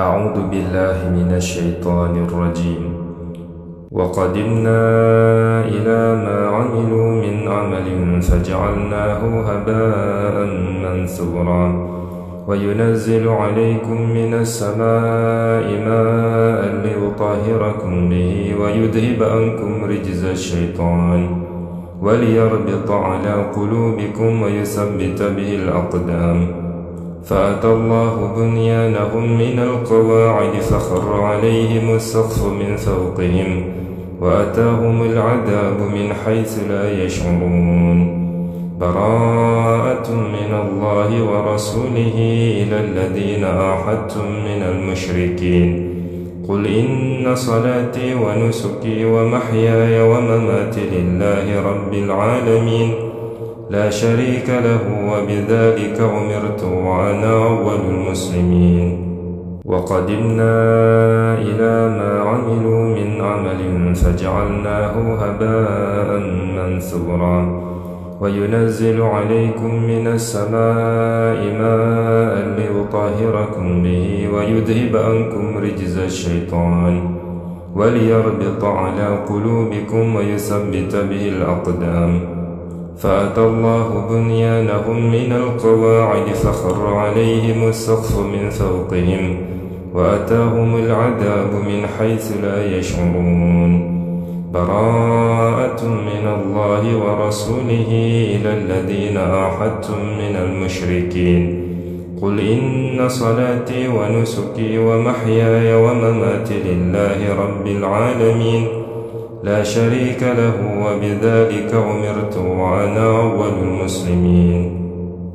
أعوذ بالله من الشيطان الرجيم. وقدمنا إلى ما عملوا من عمل فجعلناه هباء منثورا. وينزل عليكم من السماء ماء ليطهركم به ويذهب عنكم رجز الشيطان. وليربط على قلوبكم ويثبت به الأقدام. فأتى الله بنيانهم من القواعد فخر عليهم السقف من فوقهم وأتاهم العذاب من حيث لا يشعرون. براءة من الله ورسوله إلى الذين آحدتم من المشركين. قل إن صلاتي ونسكي ومحياي ومماتي لله رب العالمين. لا شريك له وبذلك أمرت وأنا أول المسلمين. وقدمنا إلى ما عملوا من عمل فجعلناه هباء منثورا. وينزل عليكم من السماء ماء ليطهركم به ويذهب عنكم رجز الشيطان. وليربط على قلوبكم ويثبت به الأقدام. فأتى الله بنيانهم من القواعد فخر عليهم السقف من فوقهم وأتاهم العذاب من حيث لا يشعرون. براءة من الله ورسوله إلى الذين آحدتم من المشركين. قل إن صلاتي ونسكي ومحياي ومماتي لله رب العالمين. لا شريك له وبذلك أمرت وأنا أول المسلمين.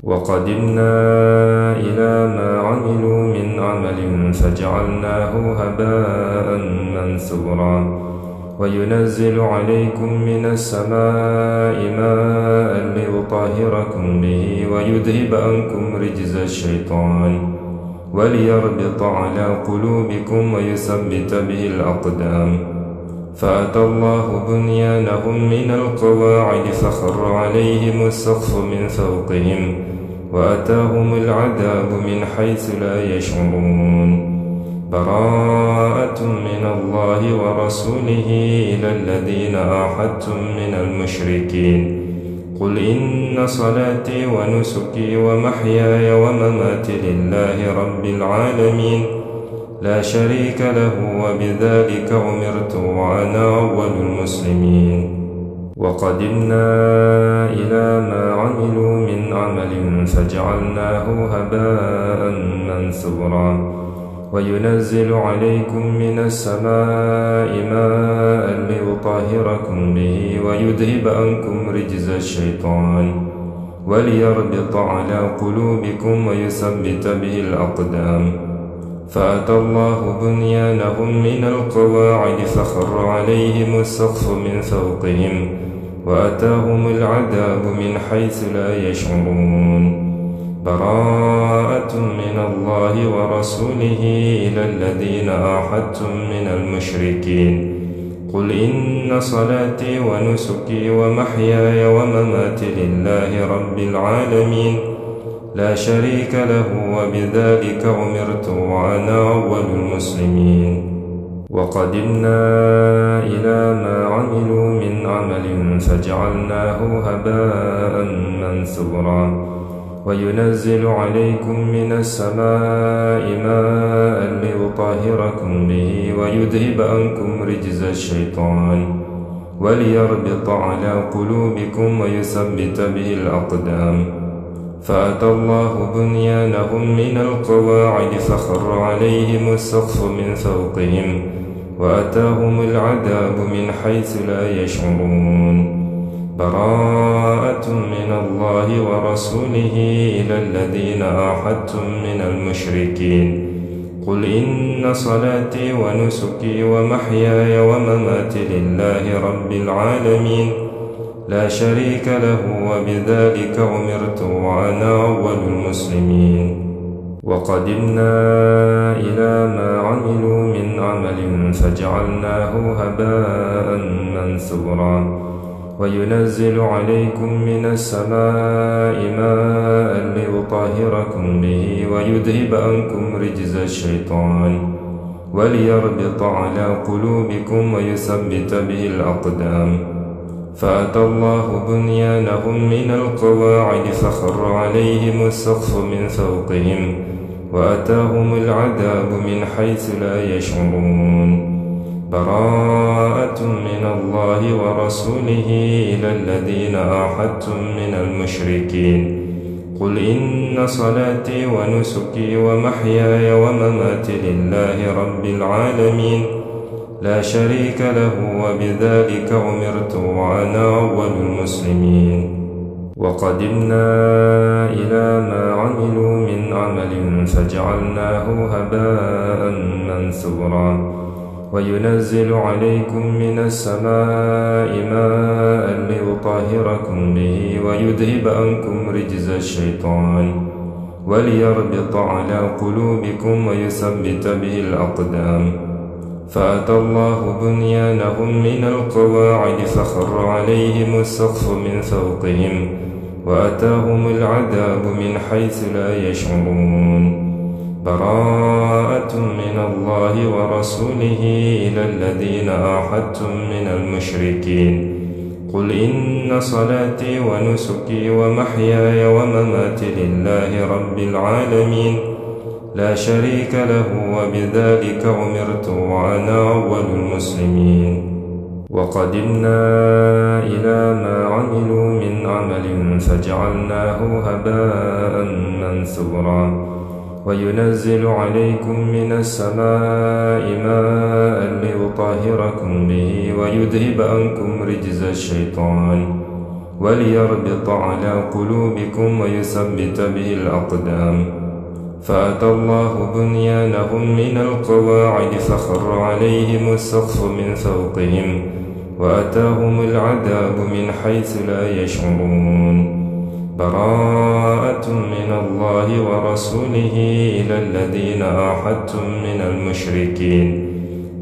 وقدمنا إلى ما عملوا من عمل فجعلناه هباء منثورا. وينزل عليكم من السماء ماء ليطهركم به ويذهب عنكم رجز الشيطان. وليربط على قلوبكم ويثبت به الأقدام. فأتى الله بنيانهم من القواعد فخر عليهم السقف من فوقهم وأتاهم العذاب من حيث لا يشعرون. براءة من الله ورسوله إلى الذين آحدتم من المشركين. قل إن صلاتي ونسكي ومحياي ومماتي لله رب العالمين. لا شريك له وبذلك أمرت وأنا أول المسلمين. وقدمنا إلى ما عملوا من عمل فجعلناه هباء منثورا. وينزل عليكم من السماء ماء ليطهركم به ويذهب عنكم رجز الشيطان. وليربط على قلوبكم ويثبت به الأقدام. فأتى الله بنيانهم من القواعد فخر عليهم السقف من فوقهم وأتاهم العذاب من حيث لا يشعرون. براءة من الله ورسوله إلى الذين آحدتم من المشركين. قل إن صلاتي ونسكي ومحياي ومماتي لله رب العالمين. لا شريك له وبذلك أمرت وأنا أول المسلمين. وقدمنا إلى ما عملوا من عمل فجعلناه هباء منثورا. وينزل عليكم من السماء ماء ليطهركم به ويذهب عنكم رجز الشيطان. وليربط على قلوبكم ويثبت به الأقدام. فأتى الله بنيانهم من القواعد فخر عليهم السقف من فوقهم وأتاهم العذاب من حيث لا يشعرون. براءة من الله ورسوله إلى الذين آحدتم من المشركين. قل إن صلاتي ونسكي ومحياي ومماتي لله رب العالمين. لا شريك له وبذلك أمرت وأنا أول المسلمين. وقدمنا إلى ما عملوا من عمل فجعلناه هباء منثورا. وينزل عليكم من السماء ماء ليطهركم به ويذهب عنكم رجز الشيطان. وليربط على قلوبكم ويثبت به الأقدام. فأتى الله بنيانهم من القواعد فخر عليهم السقف من فوقهم وأتاهم العذاب من حيث لا يشعرون. براءة من الله ورسوله إلى الذين آحدتم من المشركين. قل إن صلاتي ونسكي ومحياي ومماتي لله رب العالمين. لا شريك له وبذلك أمرت وأنا أول المسلمين. وقدمنا إلى ما عملوا من عمل فجعلناه هباء منثورا. وينزل عليكم من السماء ماء ليطهركم به ويذهب عنكم رجز الشيطان. وليربط على قلوبكم ويثبت به الأقدام. فأتى الله بنيانهم من القواعد فخر عليهم السقف من فوقهم وأتاهم العذاب من حيث لا يشعرون. براءة من الله ورسوله إلى الذين آحدتم من المشركين. قل إن صلاتي ونسكي ومحياي ومماتي لله رب العالمين. لا شريك له وبذلك أمرت وأنا أول المسلمين. وقدمنا إلى ما عملوا من عمل فجعلناه هباء منثورا. وينزل عليكم من السماء ماء ليطهركم به ويذهب عنكم رجز الشيطان. وليربط على قلوبكم ويثبت به الأقدام. فأتى الله بنيانهم من القواعد فخر عليهم السقف من فوقهم وأتاهم العذاب من حيث لا يشعرون. براءة من الله ورسوله إلى الذين آحدتم من المشركين.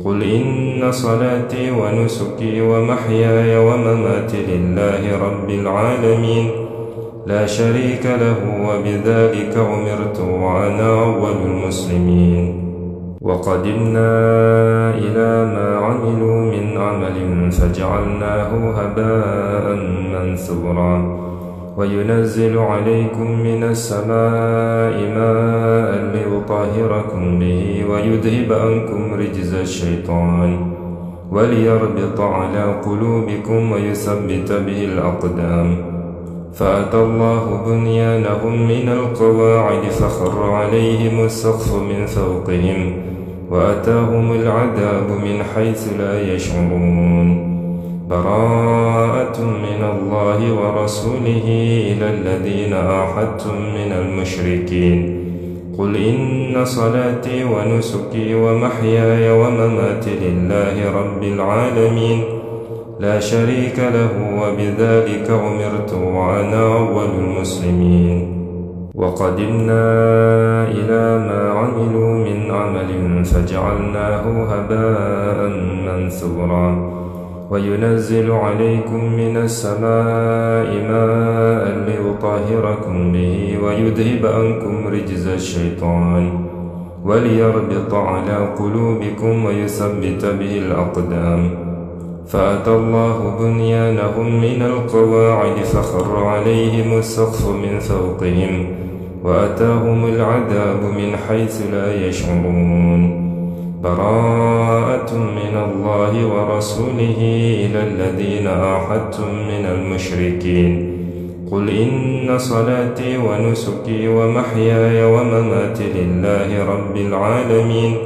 قل إن صلاتي ونسكي ومحياي ومماتي لله رب العالمين. لا شريك له وبذلك أمرت وأنا أول المسلمين. وقدمنا إلى ما عملوا من عمل فجعلناه هباء منثورا. وينزل عليكم من السماء ماء ليطهركم به ويذهب عنكم رجز الشيطان. وليربط على قلوبكم ويثبت به الأقدام. فأتى الله بنيانهم من القواعد فخر عليهم السقف من فوقهم وأتاهم العذاب من حيث لا يشعرون. براءة من الله ورسوله إلى الذين آحدتم من المشركين. قل إن صلاتي ونسكي ومحياي ومماتي لله رب العالمين. لا شريك له وبذلك أمرت وأنا أول المسلمين. وقدمنا إلى ما عملوا من عمل فجعلناه هباء منثورا. وينزل عليكم من السماء ماء ليطهركم به ويذهب عنكم رجز الشيطان. وليربط على قلوبكم ويثبت به الأقدام. فأتى الله بنيانهم من القواعد فخر عليهم السقف من فوقهم وأتاهم العذاب من حيث لا يشعرون. براءة من الله ورسوله إلى الذين آحدتم من المشركين. قل إن صلاتي ونسكي ومحياي ومماتي لله رب العالمين.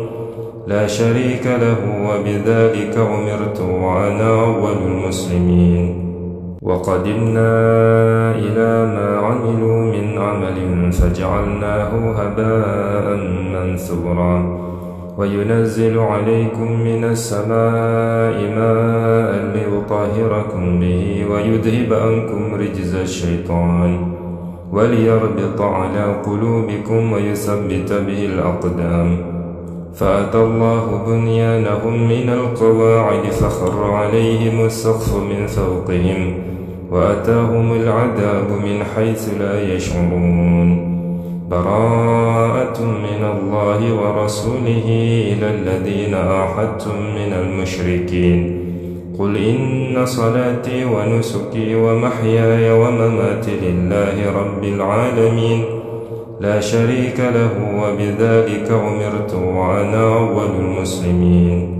لا شريك له وبذلك أمرت وأنا أول المسلمين. وقدمنا إلى ما عملوا من عمل فجعلناه هباء منثورا. وينزل عليكم من السماء ماء ليطهركم به ويذهب عنكم رجز الشيطان. وليربط على قلوبكم ويثبت به الأقدام. فأتى الله بنيانهم من القواعد فخر عليهم السقف من فوقهم وأتاهم العذاب من حيث لا يشعرون. براءة من الله ورسوله إلى الذين أعحدتم من المشركين. قل إن صلاتي ونسكي ومحياي ومماتي لله رب العالمين. لا شريك له وبذلك أمرت وأنا أول المسلمين.